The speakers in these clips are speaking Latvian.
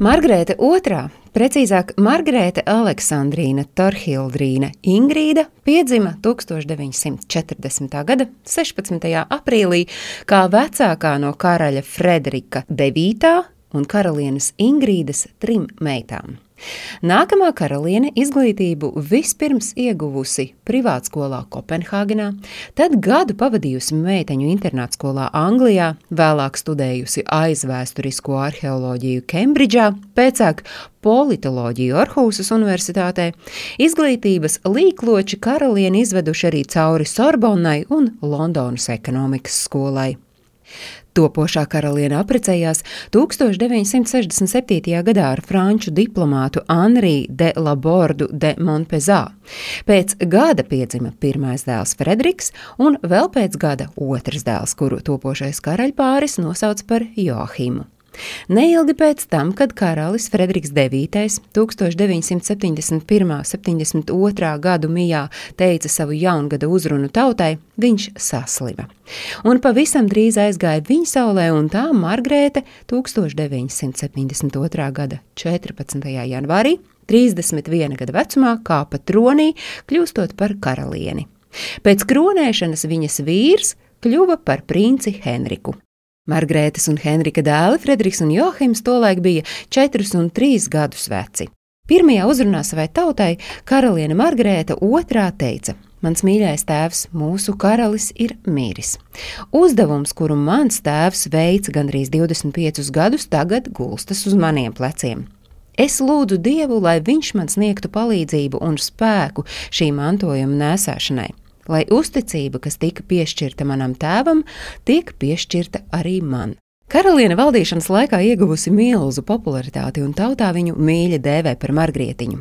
Margarita II, precīzāk Margarita Aleksandrīna Torhildrīna Ingrīda piedzima 1940. gada 16. aprīlī kā vecākā no karaļa Frederika IX un karalienes Ingrīdas trim meitām. Nākamā karaliene izglītību vispirms ieguvusi privātskolā Kopenhāgenā, tad gadu pavadījusi meiteņu internātskolā Anglijā, vēlāk studējusi aizvēsturisko arheoloģiju Kembridžā, pēcāk politoloģiju Orhusas Universitātē, izglītības līkloči karalieni izveduši arī cauri Sorbonnai un Londonas ekonomikas skolai. Topošā karaliene apprecējās 1967. gadā ar franču diplomātu Henri de Labordu de Montpezā. Pēc gada piedzima pirmais dēls Frederiks un vēl pēc gada otrs dēls, kuru topošais karaļpāris nosauc par Joahimu. Neilgi pēc tam, kad karalis Frederiks IX 1971. un 72. gadu mijā teica savu jaungada uzrunu tautai, viņš saslima. Un pavisam drīz aizgāja viņa saulē, un tā Margrēte 1972. gada 14. janvārī, 31 gada vecumā, kāpa tronī, kļūstot par karalieni. Pēc kronēšanas viņas vīrs kļuva par princi Henriku. Margrētas un Henrika dēli Frederiks un Johims tolaik bija 4 un 3 gadus veci. Pirmajā uzrunā savai tautai karaliene Margarēta otrā teica: Mans mīļais tēvs, mūsu karalis ir miris. Uzdevums, kuru mans tēvs veica gandrīz 25 gadus, tagad gulstas uz maniem pleciem. Es lūdzu Dievu, lai Viņš man sniegtu palīdzību un spēku šī mantojuma nesēšanai lai uzticība, kas tika piešķirta manam tēvam, tiek piešķirta arī man. Karaliene valdīšanas laikā ieguvusi milzu popularitāti, un tautā viņu mīļi dēvē par Margrietiņu.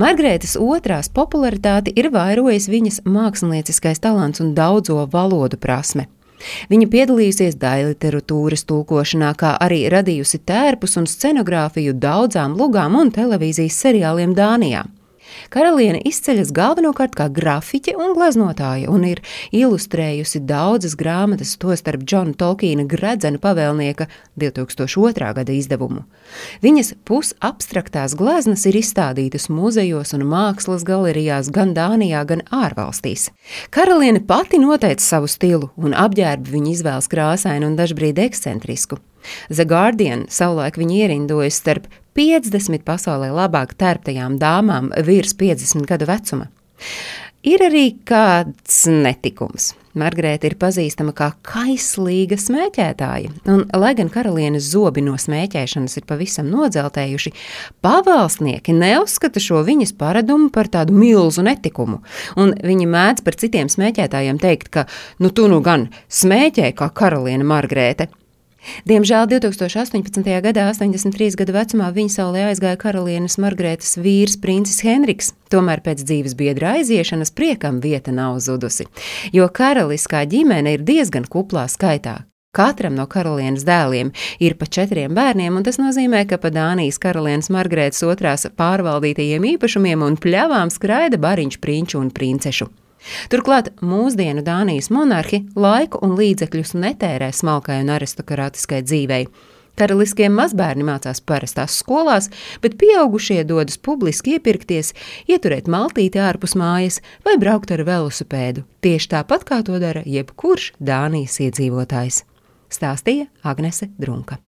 Margrietas otrās popularitāti ir vairojis viņas mākslinieckais talants un daudzo valodu prasme. Viņa piedalījusies daļliteratūras tulkošanā, kā arī radījusi tērpus un scenogrāfiju daudzām lugām un televīzijas seriāliem Dānijā. Karaliene izceļas galvenokārt kā grafiķe un gleznotāja un ir ilustrējusi daudzas grāmatas, tostarp Džona Tolkiena gredzena pavēlnieka 2002. gada izdevumu. Viņas pusabstraktās gleznas ir izstādītas muzejos un mākslas galerijās gan Dānijā, gan ārvalstīs. Karaliene pati noteica savu stilu un apģērbu viņa izvēles krāsainu un dažbrīd ekscentrisku. The Guardian savulaik viņu ierindojas starp 50 pasaulē labāk tērptajām dāmām virs 50 gadu vecuma. Ir arī kāds netikums. Margarita ir pazīstama kā kaislīga smēķētāja, un, lai gan karalienes zobi no smēķēšanas ir pavisam nodzeltējuši, pavalsnieki neuzskata šo viņas paradumu par tādu milzu netikumu. Un viņi mēdz par citiem smēķētājiem teikt, ka nu tu nu gan smēķē kā karaliene Margarita, Diemžēl 2018. gadā, 83 gadu vecumā, viņa saulē aizgāja karalienes Margaretas vīrs, princis Henriks. Tomēr pēc dzīves biedra aiziešanas priekam vieta nav zudusi, jo karaliskā ģimene ir diezgan kuplā skaitā. Katram no karalienes dēliem ir pa četriem bērniem, un tas nozīmē, ka pa Dānijas karalienes Margaretas otrās pārvaldītajiem īpašumiem un pļavām skraida bariņš prinču un princešu. Turklāt mūsdienu Dānijas monarhi laiku un līdzekļus netērē smalkai un aristokrātiskai dzīvei. Karaliskie mazbērni mācās parastās skolās, bet pieaugušie dodas publiski iepirkties, ieturēt maltīti ārpus mājas vai braukt ar velosipēdu, tieši tāpat kā to dara jebkurš Dānijas iedzīvotājs. Stāstīja Agnese Drunka.